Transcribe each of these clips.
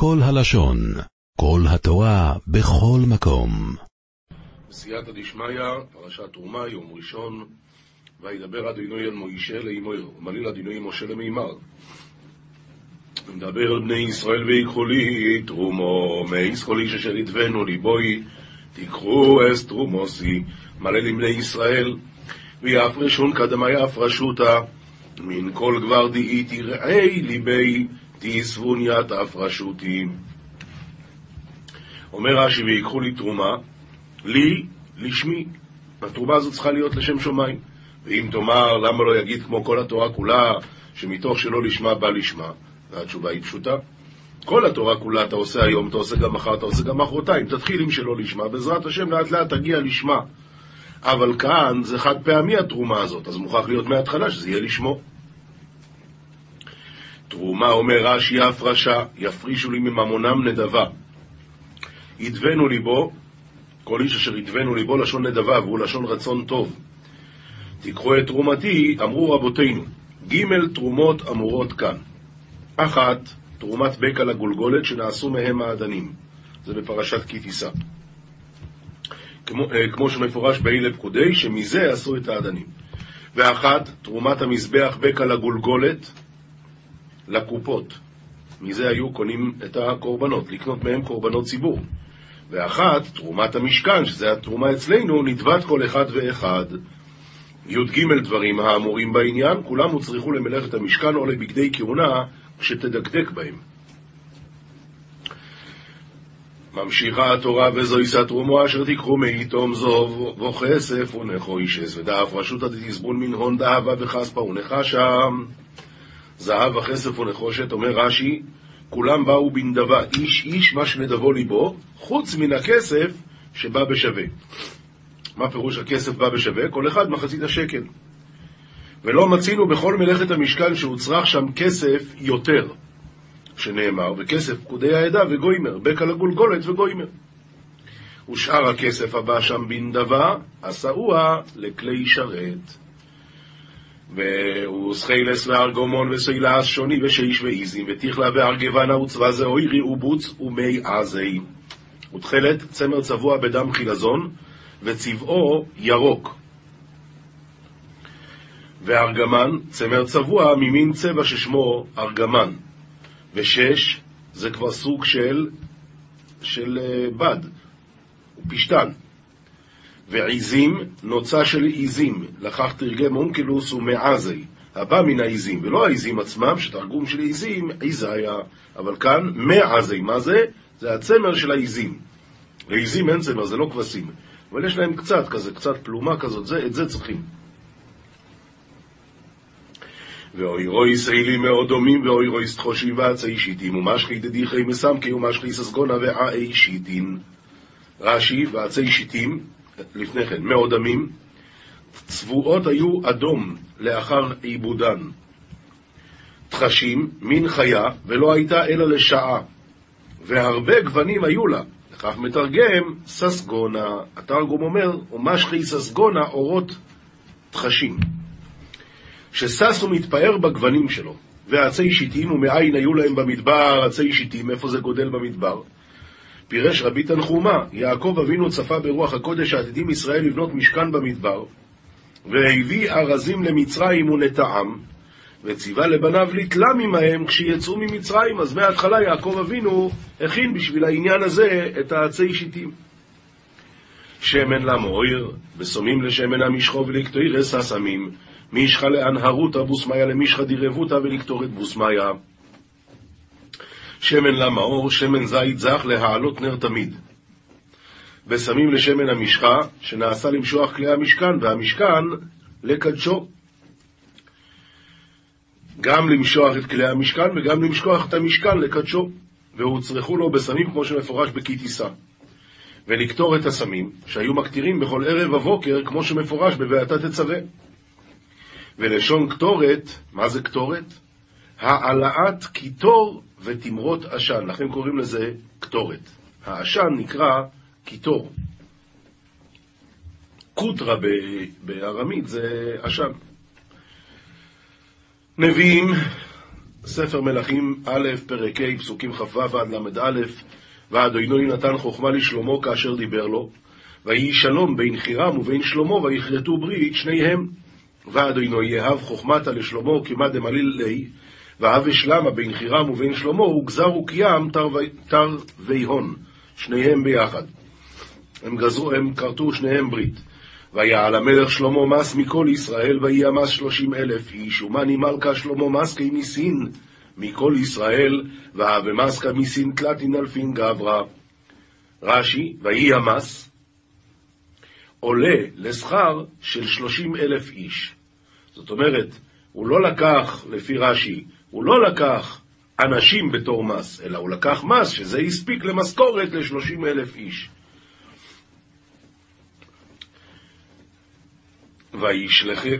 כל הלשון, כל התורה, בכל מקום. בסייעתא דשמיא, פרשת תרומה, יום ראשון, וידבר אדוני אל מוישה לאמור, ומליל אדוני משה למימר. מדבר אל בני ישראל ויקחו לי תרומו, מאיס כל איש אשר ידבנו ליבוי, תיקחו אס תרומוסי, מלא לבני ישראל, ויפרשון קדמה יפרשותה, מן כל גבר דאי תראי ליבי, תיסבון ית הפרשותי. אומר רש"י, ויקחו לי תרומה, לי, לשמי. התרומה הזאת צריכה להיות לשם שמיים. ואם תאמר, למה לא יגיד כמו כל התורה כולה, שמתוך שלא לשמה בא לשמה? והתשובה היא פשוטה. כל התורה כולה אתה עושה היום, אתה עושה גם מחר, אתה עושה גם מחרתיים. תתחיל עם שלא לשמה, בעזרת השם לאט לאט תגיע לשמה. אבל כאן זה חד פעמי התרומה הזאת, אז מוכרח להיות מההתחלה שזה יהיה לשמו. תרומה אומר רש"י הפרשה, יפרישו לי מממונם נדבה. ידבנו ליבו, כל איש אשר ידבנו ליבו לשון נדבה והוא לשון רצון טוב. תיקחו את תרומתי, אמרו רבותינו. ג' תרומות אמורות כאן. אחת, תרומת בקע לגולגולת שנעשו מהם האדנים. זה בפרשת כי תישא. כמו, אה, כמו שמפורש באלה פקודי, שמזה עשו את האדנים. ואחת, תרומת המזבח בקע לגולגולת לקופות. מזה היו קונים את הקורבנות, לקנות מהם קורבנות ציבור. ואחת, תרומת המשכן, שזה התרומה אצלנו, נדבת כל אחד ואחד. י"ג דברים האמורים בעניין, כולם הוצרכו למלאכת המשכן או לבגדי כהונה שתדקדק בהם. ממשיכה התורה וזו יישא תרומו אשר תיקחו מאיתום זו וכסף ונכו אישס ודאף רשותא דתזבון מן הון דאבה וכספא ונחשה זהב וכסף ונחושת, אומר רש"י, כולם באו בנדבה, איש איש מה שנדבו ליבו, חוץ מן הכסף שבא בשווה. מה פירוש הכסף בא בשווה? כל אחד מחצית השקל. ולא מצינו בכל מלאכת המשכן שהוצרך שם כסף יותר, שנאמר, וכסף פקודי העדה וגוימר, בקע לגולגולת וגוימר. ושאר הכסף הבא שם בנדבה, עשאוה לכלי שרת. וסחיילס וארגומון וסילס שוני ושיש ואיזים ותכלה וארגבנה וצבא זה אוירי ובוץ ומי עזי. ותכלת צמר צבוע בדם חילזון וצבעו ירוק. וארגמן, צמר צבוע ממין צבע ששמו ארגמן. ושש, זה כבר סוג של, של בד, הוא פשטן. ועיזים, נוצה של עיזים, לכך תרגם אונקלוס ומעזי, הבא מן העיזים, ולא העיזים עצמם, שתרגום של עיזים, עיזיה, אבל כאן מעזי, מה זה? זה הצמר של העיזים. לעיזים אין צמר, זה לא כבשים, אבל יש להם קצת כזה, קצת פלומה כזאת, זה, את זה צריכים. ואוי רוי סיילי מאוד דומים, ואוי רוי סתחושי ועצי שיטים, ומשחי דדיחי מסמקי, ומשחי ססגונה ועאי שיטין. רש"י ועצי שיטים, לפני כן, מאוד עמים, צבועות היו אדום לאחר עיבודן. תחשים, מין חיה, ולא הייתה אלא לשעה, והרבה גוונים היו לה. לכך מתרגם ססגונה. התרגום אומר, ומשחי ססגונה אורות תחשים. ששש ומתפאר בגוונים שלו, ועצי שיטים, ומאין היו להם במדבר עצי שיטים, איפה זה גודל במדבר? פירש רבי תנחומה, יעקב אבינו צפה ברוח הקודש העתידים ישראל לבנות משכן במדבר, והביא ארזים למצרים ונטעם, וציווה לבניו לתלם עמהם כשיצאו ממצרים. אז מההתחלה יעקב אבינו הכין בשביל העניין הזה את העצי שיטים. שמן למויר, וסומים לשמן המשחו ולקטוירס הסמים, מישחא לאנהרותא בוסמיה למישחא דירבותא ולקטורת בוסמיה. שמן למאור, שמן זית זך להעלות נר תמיד. ושמים לשמן המשחה, שנעשה למשוח כלי המשכן, והמשכן לקדשו. גם למשוח את כלי המשכן וגם למשכוח את המשכן לקדשו. והוצרכו לו בסמים כמו שמפורש בכי תישא. ולקטור את הסמים, שהיו מקטירים בכל ערב ובוקר, כמו שמפורש ב"ואתה תצווה". ולשון קטורת, מה זה קטורת? העלאת קיטור ותמרות עשן, לכן קוראים לזה קטורת. העשן נקרא קיטור. קוטרה בארמית זה עשן. נביאים, ספר מלכים א', פרק ה', פסוקים כ"ו עד ל"א, ואדוני נתן חוכמה לשלמה כאשר דיבר לו, ויהי שלום בין חירם ובין שלמה, ויכרתו ברית שניהם. ואדוני יהב חוכמתה לשלמה כמא דמליל לי, ואהב אשלמה בין חירם ובין שלמה, וגזר וקיים תר ויהון, שניהם ביחד. הם גזרו, הם כרתו שניהם ברית. ויעל המלך שלמה מס מכל ישראל, ויהי המס שלושים אלף איש, ומני מלכה שלמה מס כמיסין מכל ישראל, והאבמס כמיסין תלתין אלפין גברא. רש"י, ויהי המס, עולה לשכר של שלושים אלף איש. זאת אומרת, הוא לא לקח, לפי רש"י, הוא לא לקח אנשים בתור מס, אלא הוא לקח מס, שזה הספיק למשכורת לשלושים אלף איש.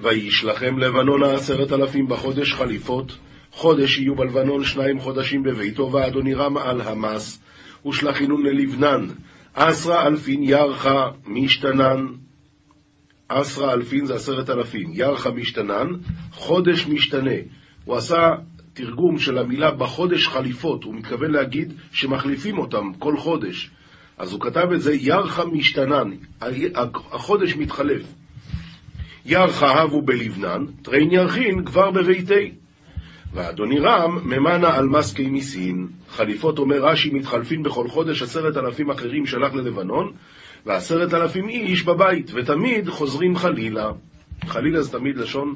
וישלחם לבנון העשרת אלפים בחודש חליפות, חודש יהיו בלבנון שניים חודשים בביתו, ואדוני רם על המס, ושלחינון ללבנן, עשרה אלפין ירחה משתנן, עשרה אלפין זה עשרת אלפים, ירחה משתנן, חודש משתנה. הוא עשה תרגום של המילה בחודש חליפות, הוא מתכוון להגיד שמחליפים אותם כל חודש. אז הוא כתב את זה ירחה משתנן, החודש מתחלף. ירחה הבו בלבנן, טרין ירחין כבר בביתי. ואדוני רם ממנה על מסקי מיסין. חליפות אומר רש"י מתחלפים בכל חודש עשרת אלפים אחרים שלח ללבנון, ועשרת אלפים איש בבית, ותמיד חוזרים חלילה. חלילה זה תמיד לשון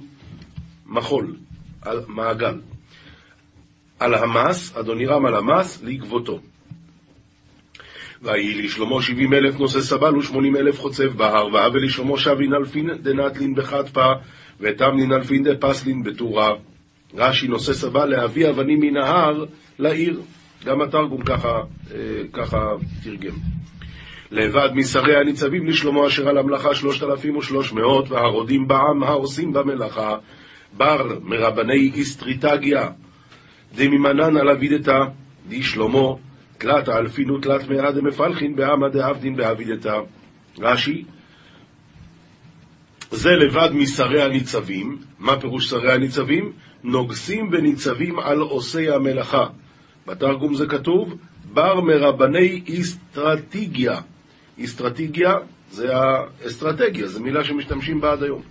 מחול, מעגל. על המס, אדוני רם על המס, לגבותו. ויהי לשלמה שבעים אלף נושא סבל ושמונים אלף חוצב בהר, והווה לשלמה שבין אלפין דנטלין בחטפה, ותמנין אלפין דפסלין בטורה. רש"י נושא סבל להביא אבנים מן ההר לעיר. גם התרגום ככה, אה, ככה תרגם. לבד משרי הניצבים לשלמה אשר על המלאכה שלושת אלפים ושלוש מאות, והרודים בעם העושים במלאכה, בר מרבני איסטריטגיה, דמימנן על אבידתא, די שלמה, תלת האלפין ותלת מאה דמפלחין בעמא דאבדין באבידתא. רש"י, זה לבד משרי הניצבים, מה פירוש שרי הניצבים? נוגסים וניצבים על עושי המלאכה. בתרגום זה כתוב, בר מרבני אסטרטיגיה. אסטרטיגיה זה האסטרטגיה, זו מילה שמשתמשים בה עד היום.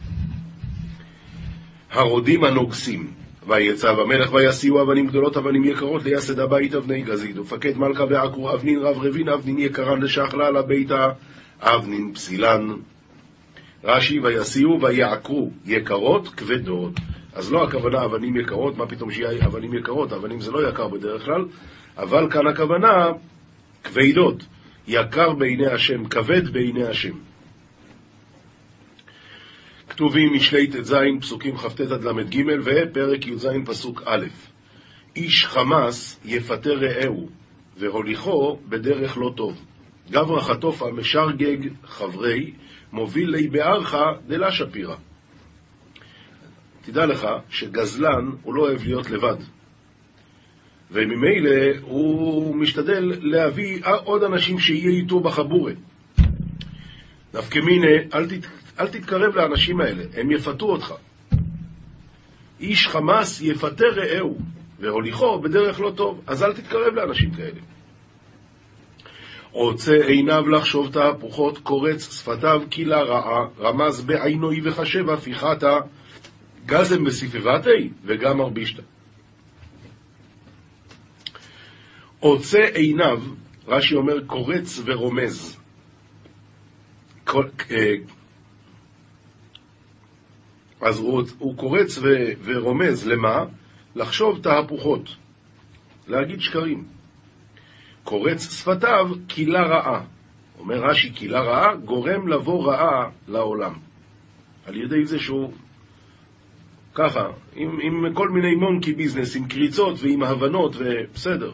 הרודים הנוגסים, ויצב המלך ויסיעו אבנים גדולות אבנים יקרות לייסד הבית אבני גזית, ופקד מלכה ועקרו אבנין רב רבין אבנין יקרן לשחלה לביתה אבנין פסילן. רש"י ויסיעו ויעקרו יקרות כבדות. אז לא הכוונה אבנים יקרות, מה פתאום שיהיה אבנים יקרות, אבנים זה לא יקר בדרך כלל, אבל כאן הכוונה כבדות, יקר בעיני השם, כבד בעיני השם. כתובים משלי ט"ז, פסוקים כ"ט עד ל"ג, ופרק י"ז, פסוק א', איש חמאס יפטר רעהו, והוליכו בדרך לא טוב. גברא חטופה משרגג חברי, מוביל לי בארכה דלה שפירא. תדע לך שגזלן הוא לא אוהב להיות לבד. וממילא הוא משתדל להביא עוד אנשים שיהיה איתו בחבורה. נפקא מיניה, אל, תת, אל תתקרב לאנשים האלה, הם יפתו אותך. איש חמאס יפתה רעהו, והוליכו בדרך לא טוב, אז אל תתקרב לאנשים כאלה. רוצה עיניו לחשוב תהפוכות, קורץ שפתיו קילה רעה, רמז בעינוי וחשב הפיכתה, גזם בספבתי וגם מרבישתא. עוצה עיניו, רש"י אומר, קורץ ורומז. אז הוא, הוא קורץ ו, ורומז למה? לחשוב תהפוכות, להגיד שקרים. קורץ שפתיו, קילה רעה. אומר רש"י, קילה רעה, גורם לבוא רעה לעולם. על ידי זה שהוא ככה, עם, עם כל מיני מונקי ביזנס, עם קריצות ועם הבנות, ובסדר.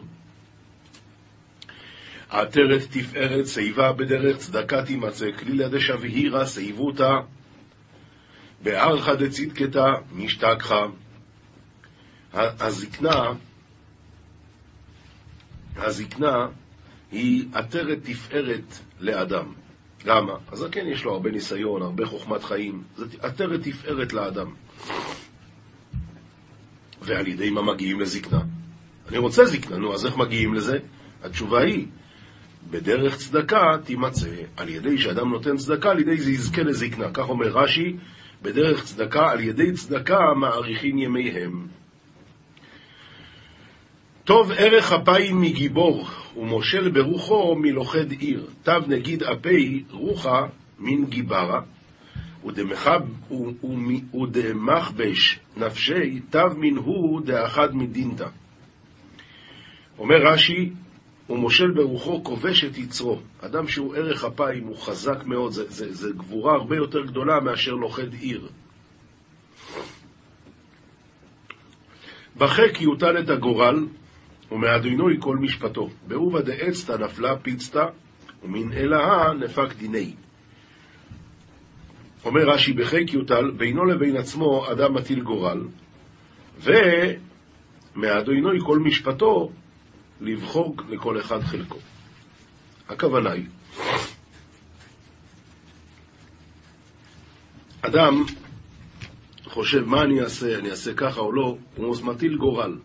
עטרת תפארת שיבה בדרך צדקה תימצא, כלילה דשבהירה שיבותה, בארכה דצדקתה משתכחה. הזקנה, הזקנה היא עטרת תפארת לאדם. למה? הזקן כן יש לו הרבה ניסיון, הרבה חוכמת חיים, זאת עטרת תפארת לאדם. ועל ידי מה מגיעים לזקנה? אני רוצה זקנה, נו, אז איך מגיעים לזה? התשובה היא, בדרך צדקה תימצא, על ידי שאדם נותן צדקה, על ידי זה יזכה לזקנה. כך אומר רש"י, בדרך צדקה, על ידי צדקה מאריכין ימיהם. טוב ערך אפיים מגיבור, ומושל ברוחו מלוכד עיר. תו נגיד אפי רוחה מן גיברה, ודמכבש נפשי, תו מן הוא דאחד מדינתא. אומר רש"י, ומושל ברוחו כובש את יצרו. אדם שהוא ערך אפיים, הוא חזק מאוד, זה, זה, זה גבורה הרבה יותר גדולה מאשר לוכד עיר. בחק יוטל את הגורל, ומאדינוי כל משפטו. בעובה דאצתא נפלה פיצתא, ומן אלאה נפק דיני. אומר רש"י, בחק יוטל, בינו לבין עצמו אדם מטיל גורל, ומאדינוי כל משפטו, לבחור לכל אחד חלקו. הכוונה היא, אדם חושב מה אני אעשה, אני אעשה ככה או לא, הוא מטיל גורל.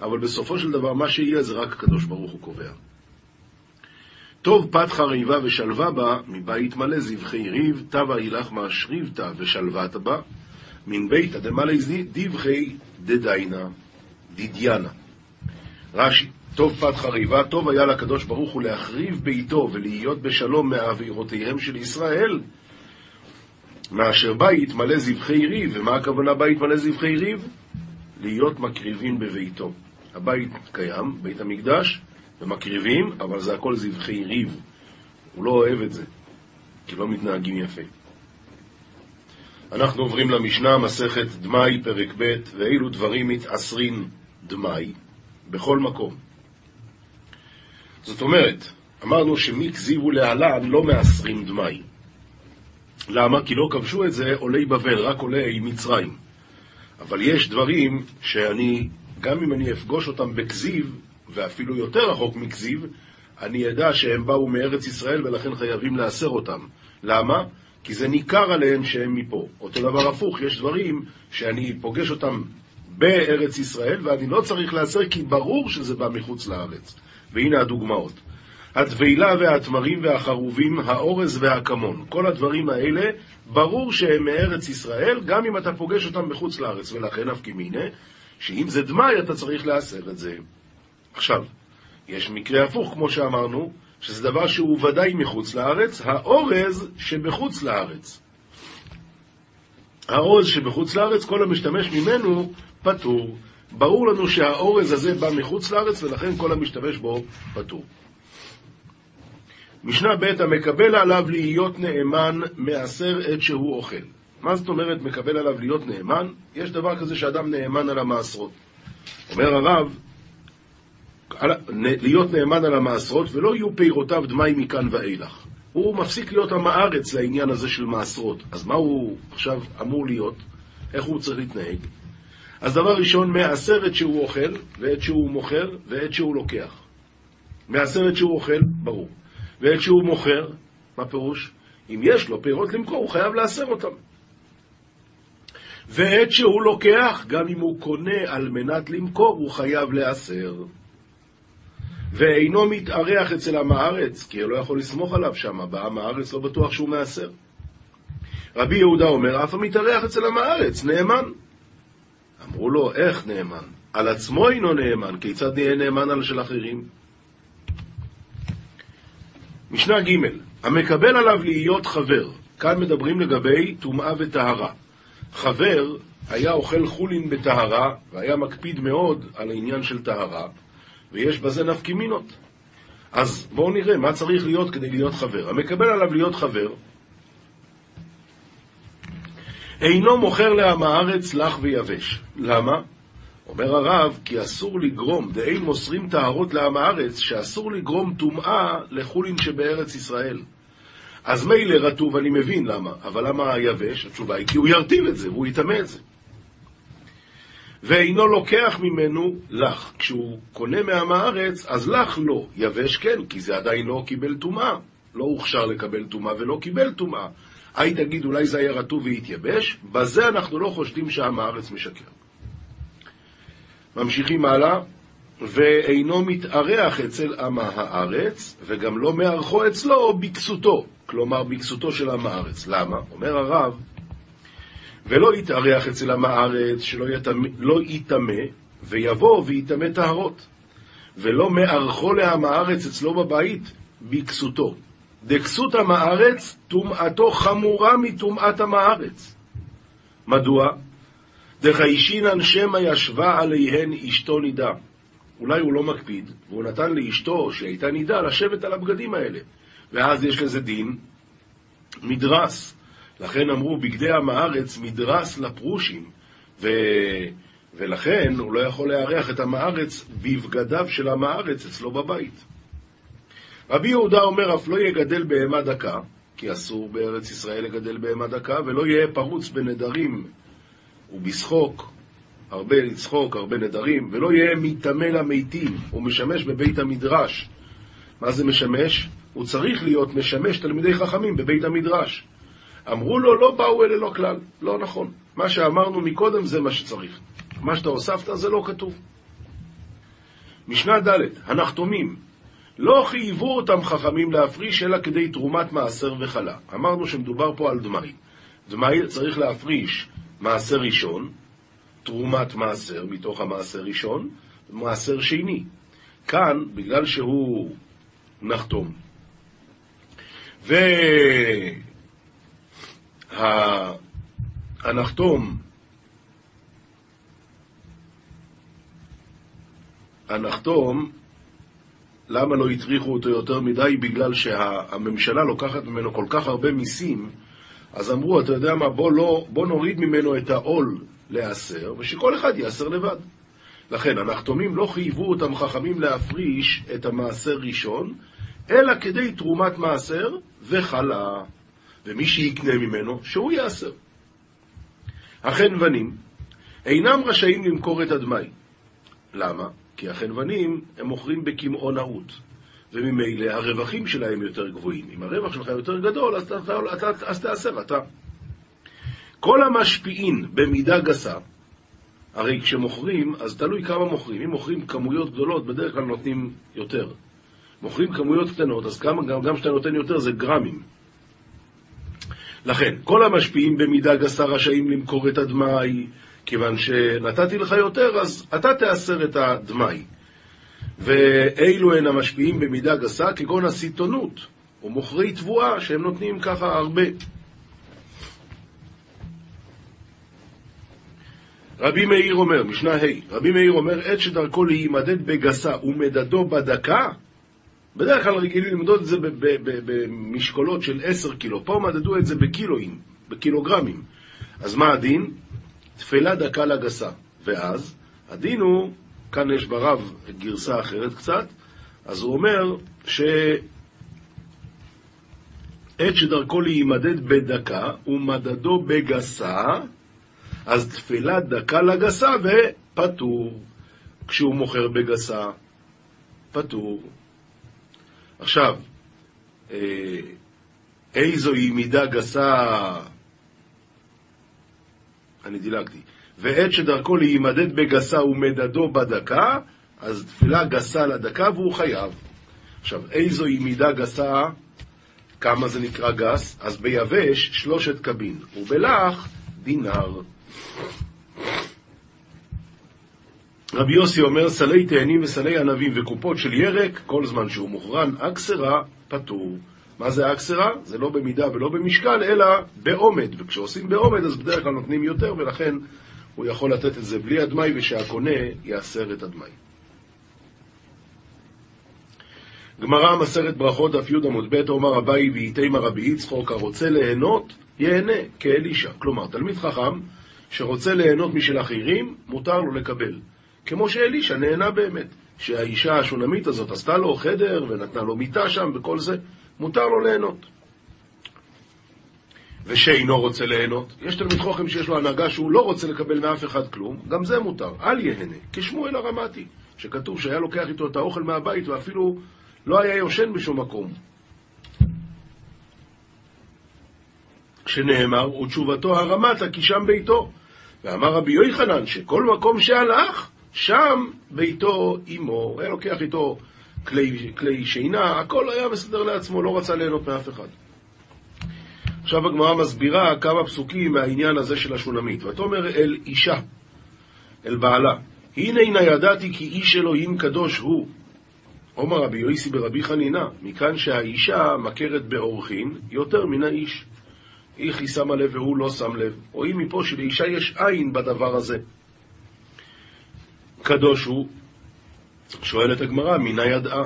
אבל בסופו של דבר מה שיהיה זה רק הקדוש ברוך הוא קובע. טוב פת חריבה ושלווה בה, מבית מלא זבחי ריב, תבה הילך מאשריבתא ושלוות בה, מן ביתא דמלא דבחי דדיינה, דידיאנה. רש"י, טוב פת חריבה, טוב היה לקדוש ברוך הוא להחריב ביתו ולהיות בשלום מעבירותיהם של ישראל, מאשר בית מלא זבחי ריב. ומה הכוונה בית מלא זבחי ריב? להיות מקריבים בביתו. הבית קיים, בית המקדש, ומקריבים, אבל זה הכל זבחי ריב. הוא לא אוהב את זה, כי לא מתנהגים יפה. אנחנו עוברים למשנה, מסכת דמאי, פרק ב', ואילו דברים מתעשרין דמאי, בכל מקום. זאת אומרת, אמרנו שמי כזיבו להלן לא מעשרים דמאי. למה? כי לא כבשו את זה עולי בבל, רק עולי מצרים. אבל יש דברים שאני, גם אם אני אפגוש אותם בכזיב, ואפילו יותר רחוק מכזיב, אני אדע שהם באו מארץ ישראל ולכן חייבים לאסר אותם. למה? כי זה ניכר עליהם שהם מפה. אותו דבר הפוך, יש דברים שאני פוגש אותם בארץ ישראל ואני לא צריך לאסר כי ברור שזה בא מחוץ לארץ. והנה הדוגמאות. התבילה והתמרים והחרובים, האורז והכמון. כל הדברים האלה, ברור שהם מארץ ישראל, גם אם אתה פוגש אותם בחוץ לארץ. ולכן אף כמינה, שאם זה דמאי אתה צריך לאסר את זה. עכשיו, יש מקרה הפוך, כמו שאמרנו, שזה דבר שהוא ודאי מחוץ לארץ, האורז שבחוץ לארץ. האורז שבחוץ לארץ, כל המשתמש ממנו פטור. ברור לנו שהאורז הזה בא מחוץ לארץ, ולכן כל המשתמש בו פטור. משנה ב' המקבל עליו להיות נאמן מעשר עת שהוא אוכל. מה זאת אומרת מקבל עליו להיות נאמן? יש דבר כזה שאדם נאמן על המעשרות. אומר הרב, להיות נאמן על המעשרות ולא יהיו פירותיו דמי מכאן ואילך. הוא מפסיק להיות עם הארץ לעניין הזה של מעשרות. אז מה הוא עכשיו אמור להיות? איך הוא צריך להתנהג? אז דבר ראשון, מעשר עת שהוא אוכל, ועת שהוא מוכר, ועת שהוא לוקח. מעשר עת שהוא אוכל, ברור. ועת שהוא מוכר, מה פירוש? אם יש לו פירות למכור, הוא חייב לאסר אותם. ועת שהוא לוקח, גם אם הוא קונה על מנת למכור, הוא חייב לאסר. ואינו מתארח אצל עם הארץ, כי הוא לא יכול לסמוך עליו שם, בעם הארץ לא בטוח שהוא מאסר. רבי יהודה אומר, אף המתארח אצל עם הארץ, נאמן. אמרו לו, איך נאמן? על עצמו אינו נאמן, כיצד נהיה נאמן על של אחרים? משנה ג' המקבל עליו להיות חבר, כאן מדברים לגבי טומאה וטהרה. חבר היה אוכל חולין בטהרה, והיה מקפיד מאוד על העניין של טהרה, ויש בזה נפקימינות. אז בואו נראה מה צריך להיות כדי להיות חבר. המקבל עליו להיות חבר, אינו מוכר לעם הארץ לח ויבש. למה? אומר הרב, כי אסור לגרום, דאין מוסרים טהרות לעם הארץ, שאסור לגרום טומאה לחולין שבארץ ישראל. אז מילא רטוב, אני מבין למה, אבל למה יבש? התשובה היא כי הוא ירטיב את זה, והוא יטמא את זה. ואינו לוקח ממנו לך. כשהוא קונה מעם הארץ, אז לך לא. יבש כן, כי זה עדיין לא קיבל טומאה. לא הוכשר לקבל טומאה ולא קיבל טומאה. היי תגיד, אולי זה היה רטוב והתייבש? בזה אנחנו לא חושדים שעם הארץ משקר. ממשיכים הלאה, ואינו מתארח אצל עם הארץ, וגם לא מארחו אצלו בכסותו, כלומר בכסותו של עם הארץ. למה? אומר הרב, ולא יתארח אצל עם הארץ, שלא לא יטמא, ויבוא ויטמא טהרות. ולא מארחו לעם הארץ אצלו בבית, בכסותו. דכסות עם הארץ, טומאתו חמורה מטומאת עם הארץ. מדוע? דחיישינן שמא ישבה עליהן אשתו נידה. אולי הוא לא מקפיד, והוא נתן לאשתו, שהייתה נידה, לשבת על הבגדים האלה. ואז יש לזה דין מדרס. לכן אמרו, בגדי עם הארץ מדרס לפרושים. ו... ולכן הוא לא יכול לארח את עם הארץ בבגדיו של עם הארץ אצלו בבית. רבי יהודה אומר, אף לא יגדל בהמה דקה, כי אסור בארץ ישראל לגדל בהמה דקה, ולא יהיה פרוץ בנדרים ובשחוק, הרבה לצחוק, הרבה נדרים, ולא יהיה מטמא למתים, הוא משמש בבית המדרש. מה זה משמש? הוא צריך להיות משמש תלמידי חכמים בבית המדרש. אמרו לו, לא באו אלה לא כלל. לא נכון. מה שאמרנו מקודם זה מה שצריך. מה שאתה הוספת זה לא כתוב. משנה ד' הנחתומים לא חייבו אותם חכמים להפריש אלא כדי תרומת מעשר וחלה. אמרנו שמדובר פה על דמאי. דמאי צריך להפריש מעשר ראשון, תרומת מעשר מתוך המעשר ראשון, מעשר שני. כאן, בגלל שהוא נחתום, והנחתום הנחתום, למה לא הטריחו אותו יותר מדי? בגלל שהממשלה לוקחת ממנו כל כך הרבה מיסים, אז אמרו, אתה יודע מה, בוא, לא, בוא נוריד ממנו את העול להיאסר, ושכל אחד ייאסר לבד. לכן, הנחתומים לא חייבו אותם חכמים להפריש את המעשר ראשון, אלא כדי תרומת מעשר וחלה. ומי שיקנה ממנו, שהוא יאסר. החנוונים אינם רשאים למכור את הדמאי. למה? כי החנוונים הם מוכרים בקמעונאות, וממילא הרווחים שלהם יותר גבוהים. אם הרווח שלך יותר גדול, אז, אתה, אתה, אז תאסר אתה. כל המשפיעין במידה גסה, הרי כשמוכרים, אז תלוי כמה מוכרים. אם מוכרים כמויות גדולות, בדרך כלל נותנים יותר. מוכרים כמויות קטנות, אז כמה, גם כשאתה נותן יותר זה גרמים. לכן, כל המשפיעים במידה גסה רשאים למכור את הדמאי, כיוון שנתתי לך יותר, אז אתה תאסר את הדמאי. ואלו הן המשפיעים במידה גסה, כגון הסיטונות, או מוכרי תבואה, שהם נותנים ככה הרבה. רבי מאיר אומר, משנה ה', רבי מאיר אומר, עת שדרכו להימדד בגסה ומדדו בדקה, בדרך כלל רגילים למדוד את זה במשקולות של 10 קילו, פה מדדו את זה בקילואים, בקילוגרמים. אז מה הדין? תפלה דקה לגסה. ואז, הדין הוא, כאן יש ברב גרסה אחרת קצת, אז הוא אומר ש... עת שדרכו להימדד בדקה ומדדו בגסה, אז תפילה דקה לגסה ופטור. כשהוא מוכר בגסה, פטור. עכשיו, אה, איזוהי מידה גסה אני דילגתי. ועת שדרכו להימדד בגסה ומדדו בדקה, אז תפילה גסה לדקה והוא חייב. עכשיו, איזוהי מידה גסה, כמה זה נקרא גס? אז ביבש שלושת קבין, ובלח דינר. רבי יוסי אומר, סלי תאנים וסלי ענבים וקופות של ירק, כל זמן שהוא מוכרן אקסרה, פטור. מה זה אקסרה? זה לא במידה ולא במשקל, אלא בעומד. וכשעושים בעומד, אז בדרך כלל נותנים יותר, ולכן הוא יכול לתת את זה בלי הדמאי, ושהקונה יאסר את הדמאי. גמרא מסרת ברכות, דף י עמוד ב, אומר אביי ואיתימה רבי יצחוק, הרוצה ליהנות, ייהנה כאלישע. כלומר, תלמיד חכם שרוצה ליהנות משל אחרים, מותר לו לקבל. כמו שאלישע נהנה באמת. שהאישה השונמית הזאת עשתה לו חדר ונתנה לו מיטה שם וכל זה, מותר לו ליהנות. ושאינו רוצה ליהנות, יש תלמיד חוכם שיש לו הנהגה שהוא לא רוצה לקבל מאף אחד כלום, גם זה מותר, אל יהנה, כשמואל הרמתי, שכתוב שהיה לוקח איתו את האוכל מהבית ואפילו לא היה יושן בשום מקום. שנאמר, ותשובתו הרמתה כי שם ביתו. ואמר רבי יוחנן שכל מקום שהלך, שם ביתו עמו, היה לוקח איתו כלי, כלי שינה, הכל היה מסדר לעצמו, לא רצה ליהנות מאף אחד. עכשיו הגמרא מסבירה כמה פסוקים מהעניין הזה של השולמית. ותאמר אל אישה, אל בעלה, הנה הנה ידעתי כי איש אלוהים קדוש הוא. עומר רבי יויסי ברבי חנינה, מכאן שהאישה מכרת באורחין יותר מן האיש. איך היא שמה לב והוא לא שם לב. רואים מפה שלאישה יש עין בדבר הזה. קדוש הוא, שואלת הגמרא, מינה ידעה?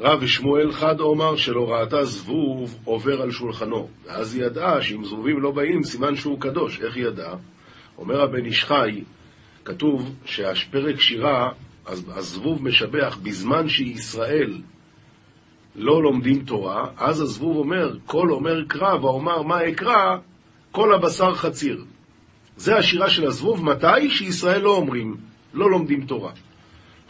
רב שמואל חד אומר שלא ראתה זבוב עובר על שולחנו. ואז היא ידעה שאם זבובים לא באים, סימן שהוא קדוש. איך היא ידעה? אומר הבן איש חי, כתוב שהפרק שירה, הזבוב משבח, בזמן שישראל לא לומדים תורה, אז הזבוב אומר, כל אומר קרא, ואומר מה אקרא, כל הבשר חציר. זה השירה של הזבוב, מתי? שישראל לא אומרים, לא לומדים תורה.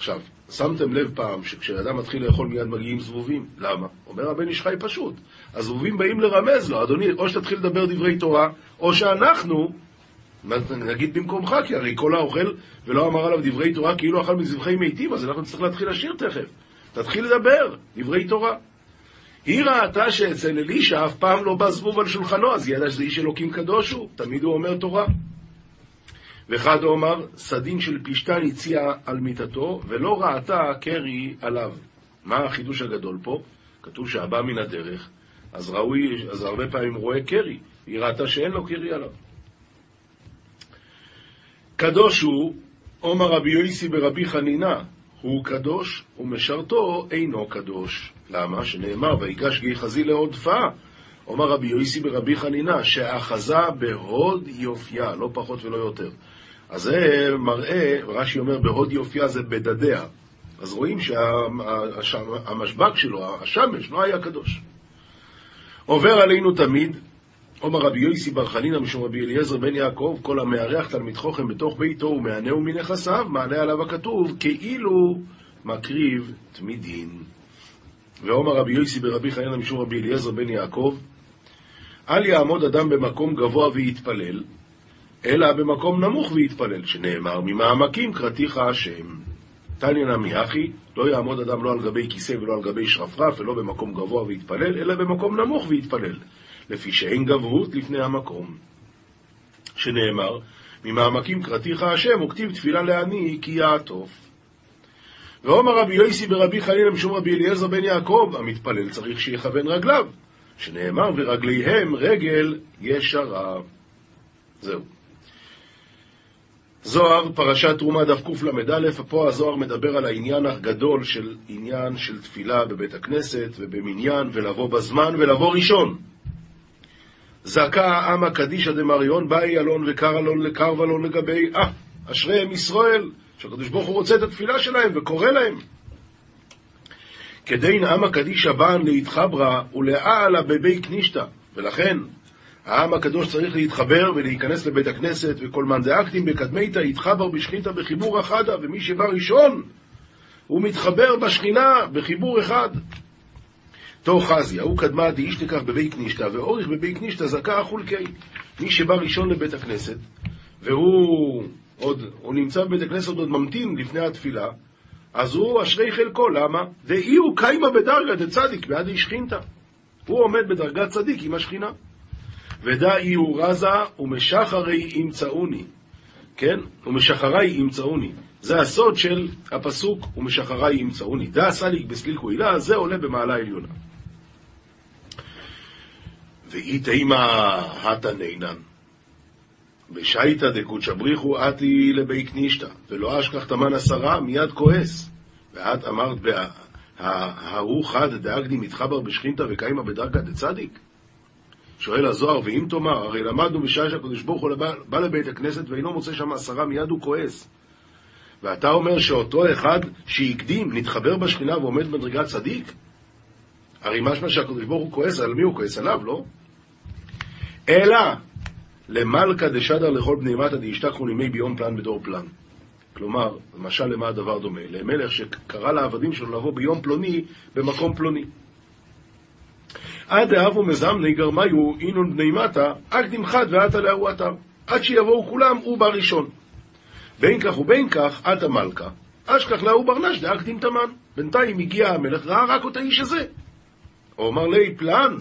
עכשיו, שמתם לב פעם שכשאדם מתחיל לאכול מיד מגיעים זבובים? למה? אומר הבן איש חי פשוט. הזבובים באים לרמז לו, אדוני, או שתתחיל לדבר דברי תורה, או שאנחנו נגיד במקומך, כי הרי כל האוכל ולא אמר עליו דברי תורה כאילו אכל מזבחי מתים, אז אנחנו נצטרך להתחיל לשיר תכף. תתחיל לדבר, דברי תורה. היא ראתה שאצל אלישע אף פעם לא בא זבוב על שולחנו, אז היא ידעה שזה איש אלוקים קדוש הוא, תמיד הוא אומר תורה. ואחד אומר, סדין של פשתן הציע על מיטתו, ולא ראתה קרי עליו. מה החידוש הגדול פה? כתוב שהבא מן הדרך, אז ראוי, אז הרבה פעמים רואה קרי, היא ראתה שאין לו קרי עליו. קדוש הוא, עומר רבי יויסי ברבי חנינה, הוא קדוש, ומשרתו אינו קדוש. למה? שנאמר, ויגש גיחזי לעודפה. אומר רבי יויסי ברבי חנינה, שאחזה בהוד יופייה, לא פחות ולא יותר. אז זה מראה, רש"י אומר, בהוד יופייה זה בדדיה. אז רואים שהמשבק שלו, השמש, לא היה קדוש. עובר עלינו תמיד, עומר רבי יויסי בר חנינא משום רבי אליעזר בן יעקב, כל המארח תלמיד חוכם בתוך ביתו ומענהו מנכסיו, מעלה עליו הכתוב, כאילו מקריב תמידין. ועומר רבי יויסי ברבי חנינא משום רבי אליעזר בן יעקב, אל יעמוד אדם במקום גבוה ויתפלל, אלא במקום נמוך ויתפלל, שנאמר, ממעמקים קראתיך השם. תניא נמי אחי, לא יעמוד אדם לא על גבי כיסא ולא על גבי שרפרף, ולא במקום גבוה ויתפלל, אלא במקום נמוך ויתפלל. לפי שאין גבהות לפני המקום. שנאמר, ממעמקים קראתיך השם, וכתיב תפילה לעני כי יעטוף. ואומר רבי יויסי ברבי חנינא משום רבי אליעזר בן יעקב, המתפלל צריך שיכוון רגליו, שנאמר ורגליהם רגל ישרה. זהו. זוהר, פרשת תרומה דף קל"א, פה הזוהר מדבר על העניין הגדול של עניין של תפילה בבית הכנסת ובמניין ולבוא בזמן ולבוא ראשון. זעקה אמה קדישא דמריון, באי אלון וקר אלון לקר ולון לגבי, אה, אשריהם ישראל, שהקדוש ברוך הוא רוצה את התפילה שלהם וקורא להם. כדין אמה קדישא באן להתחברה ולאעלה בבי קנישתא, ולכן העם הקדוש צריך להתחבר ולהיכנס לבית הכנסת, וכל מאן דאקטים בקדמיתא יתחבר בשכינתא בחיבור אחדה, ומי שבא ראשון, הוא מתחבר בשכינה בחיבור אחד. תור חזיה, הוא קדמה דאיש לכך בבי קנישתא, ואוריך בבי קנישתא זכה החולקי. מי שבא ראשון לבית הכנסת, והוא עוד, הוא נמצא בבית הכנסת עוד ממתין לפני התפילה, אז הוא אשרי חלקו, למה? דאי הוא קיימה בדרגה דצדיק בעד איש חינתא. הוא עומד בדרגת צדיק עם השכינה. ודאי הוא רזה ומשחרי ימצאוני, כן? ומשחרי ימצאוני. זה הסוד של הפסוק ומשחרי ימצאוני. דא סליק בסליקו הילה, זה עולה במעלה עליונה. ואי תימא התנינן. בשייתא דקודשא בריחו אתי לבי קנישתא, ולא אשכח תמן עשרה, מיד כועס. ואת אמרת, ההוא חד דאגדי מתחבר בשכינתא וקיימא בדרגא דצדיק? שואל הזוהר, ואם תאמר, הרי למדנו בשעה שהקדוש ברוך הוא בא לבית הכנסת ואינו מוצא שם עשרה, מיד הוא כועס. ואתה אומר שאותו אחד שהקדים, נתחבר בשכינה ועומד במדרגת צדיק? הרי משמע שהקדוש ברוך הוא כועס, על מי הוא כועס? עליו, לא? אלא למלכה דשדר לכל בני מטה דאשתכחו לימי ביום פלן בדור פלן. כלומר, למשל למה הדבר דומה? למלך שקרא לעבדים שלו לבוא ביום פלוני במקום פלוני. עד דאבו מזמני גרמיו אינון בני מטה, אקדים חד ועתה להוא אתר. עד שיבואו כולם, הוא בא ראשון. בין כך ובין כך, עתה מלכה, אשכח להו ברנש דאקדים תמן. בינתיים הגיע המלך, ראה רק את האיש הזה. הוא אמר לי, פלן,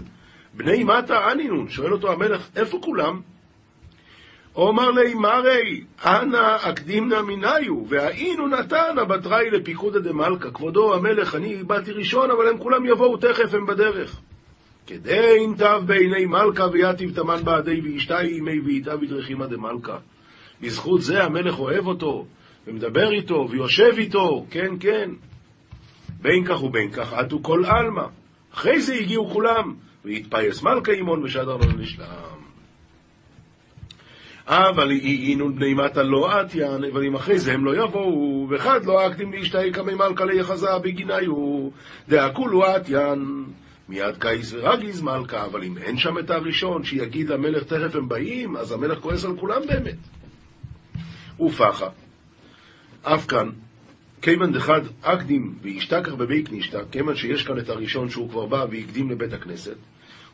בני מטה אנינון, שואל אותו המלך, איפה כולם? אומר לי, מרי, אנא אקדימנה מניו, והאינו נתנה בתראי לפיקודא דמלכה. כבודו המלך, אני באתי ראשון, אבל הם כולם יבואו תכף, הם בדרך. כדי ינתב בעיני מלכה ויתיב תמן בעדי ואשתה ימי ויתיו ידרכימה דמלכה. בזכות זה המלך אוהב אותו, ומדבר איתו, ויושב איתו, כן, כן. בין כך ובין כך עטו כל עלמא. אחרי זה הגיעו כולם, והתפייס מלכה עמון ושדר לו נשלם. אבל אינון בני מטה לא עטיין, אבל אם אחרי זה הם לא יבואו, ואחד לא אקדים להשתהי כמי מלכה ליחזה בגיניו, דאקולו עטיין. מיד קייס ורגיז מלכה, אבל אם אין שם את הראשון שיגיד למלך תכף הם באים, אז המלך כועס על כולם באמת. ופחה, אף כאן, כיוון דחד אקדים וישתכח בבית נישתא, כיוון שיש כאן את הראשון שהוא כבר בא והקדים לבית הכנסת,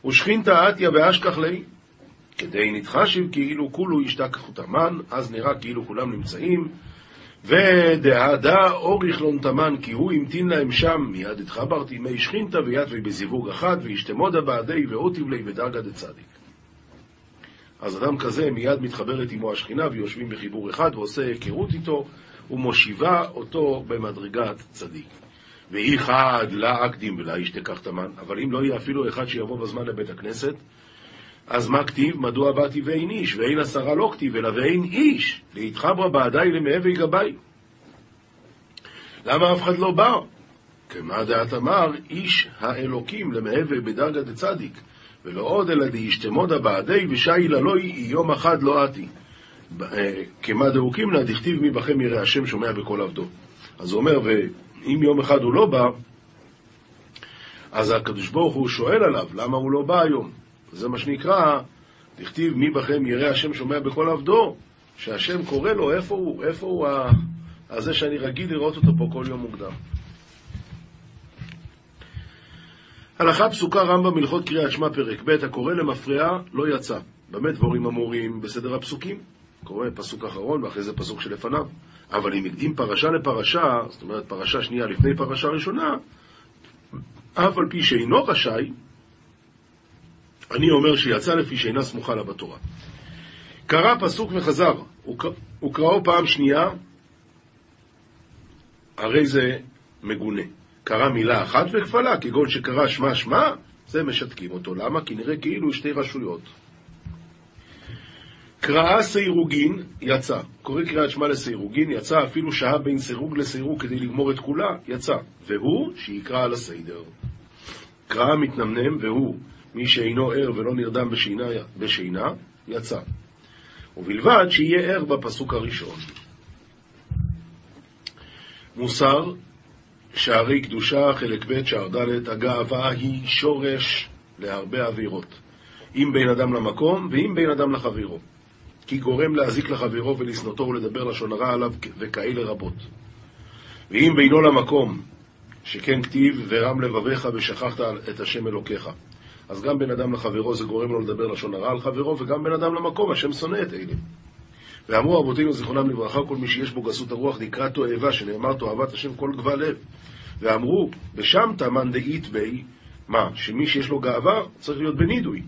ושכינתא עטיה ואשכח ליה, כדי נתחשיב כאילו כולו ישתכחו תמן, אז נראה כאילו כולם נמצאים, ודהדה אוריך לון תמן, כי הוא המתין להם שם, מיד התחברתי מי שכינתא ויתווי בזיווג אחד, וישתמודה בעדי ואותיב לי בדרגא דצדיק. אז אדם כזה מיד מתחברת עמו השכינה ויושבים בחיבור אחד ועושה היכרות איתו ומושיבה אותו במדרגת צדיק. ואי חד לה אקדים ולה ישתכח תמן, אבל אם לא יהיה אפילו אחד שיבוא בזמן לבית הכנסת, אז מה כתיב? מדוע באתי ואין איש, ואין עשרה לא כתיב, אלא ואין איש, להתחברה בעדיי למהווה גביי. למה אף אחד לא בא? כמה דעת אמר, איש האלוקים למהווה בדרגה דצדיק, ולא עוד אלא דאישתמודה בעדי ושי ללוי יום אחד לא עתי. כמה דאוקים לה, דכתיב מי בכם ירא השם שומע בקול עבדו. אז הוא אומר, ואם יום אחד הוא לא בא, אז הקדוש ברוך הוא שואל עליו, למה הוא לא בא היום? זה מה שנקרא, דכתיב מי בכם ירא השם שומע בקול עבדו, שהשם קורא לו, איפה הוא, איפה הוא ה... הזה שאני רגיל לראות אותו פה כל יום מוקדם. הלכה פסוקה רמב"ם הלכות קריאת שמע פרק ב' הקורא למפרע לא יצא. במה דבורים אמורים בסדר הפסוקים? קורא פסוק אחרון ואחרי זה פסוק שלפניו. אבל אם הקדים פרשה לפרשה, זאת אומרת פרשה שנייה לפני פרשה ראשונה, אף על פי שאינו רשאי, אני אומר שיצא לפי שאינה סמוכה לה בתורה. קרא פסוק וחזר, הוא קראו פעם שנייה, הרי זה מגונה. קרא מילה אחת וכפלה, כגון שקרא שמע שמע, זה משתקים אותו. למה? כי נראה כאילו שתי רשויות. קראה סירוגין, יצא. קורא קריאת שמע לסירוגין, יצא, אפילו שהה בין סירוג לסירוג כדי לגמור את כולה, יצא. והוא, שיקרא על הסדר. קרא מתנמנם, והוא, מי שאינו ער ולא נרדם בשינה, בשינה, יצא. ובלבד שיהיה ער בפסוק הראשון. מוסר, שערי קדושה, חלק ב', שער ד', הגאווה היא שורש להרבה עבירות. אם בין אדם למקום, ואם בין אדם לחברו. כי גורם להזיק לחברו ולשנותו ולדבר לשון הרע עליו וכאלה רבות. ואם בינו למקום, שכן כתיב, ורם לבביך ושכחת את השם אלוקיך. אז גם בין אדם לחברו זה גורם לו לדבר לשון הרע על חברו, וגם בין אדם למקום, השם שונא את אלה. ואמרו אבותינו זיכרונם לברכה, כל מי שיש בו גסות הרוח נקרא תועבה, שנאמר תועבת השם כל גבל לב. ואמרו, בשם תמן דאית בי, מה, שמי שיש לו גאווה צריך להיות בנידוי.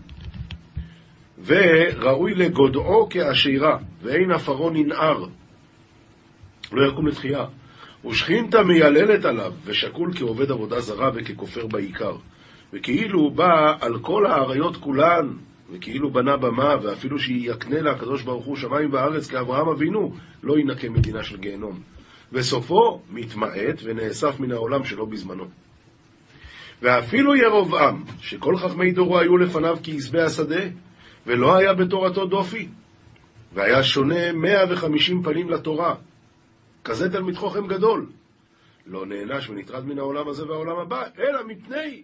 וראוי לגודעו כאשירה, ואין עפרו ננער, לא יקום לתחייה. ושכינתה מייללת עליו, ושקול כעובד עבודה זרה וככופר בעיקר. וכאילו הוא בא על כל האריות כולן, וכאילו בנה במה, ואפילו שיקנה לה הקדוש ברוך הוא שמיים וארץ כאברהם אבינו, לא ינקה מדינה של גיהנום. וסופו מתמעט ונאסף מן העולם שלא בזמנו. ואפילו ירבעם, שכל חכמי דורו היו לפניו כעשבי השדה, ולא היה בתורתו דופי, והיה שונה 150 פנים לתורה, כזה תלמיד חוכם גדול, לא נענש ונטרד מן העולם הזה והעולם הבא, אלא מפני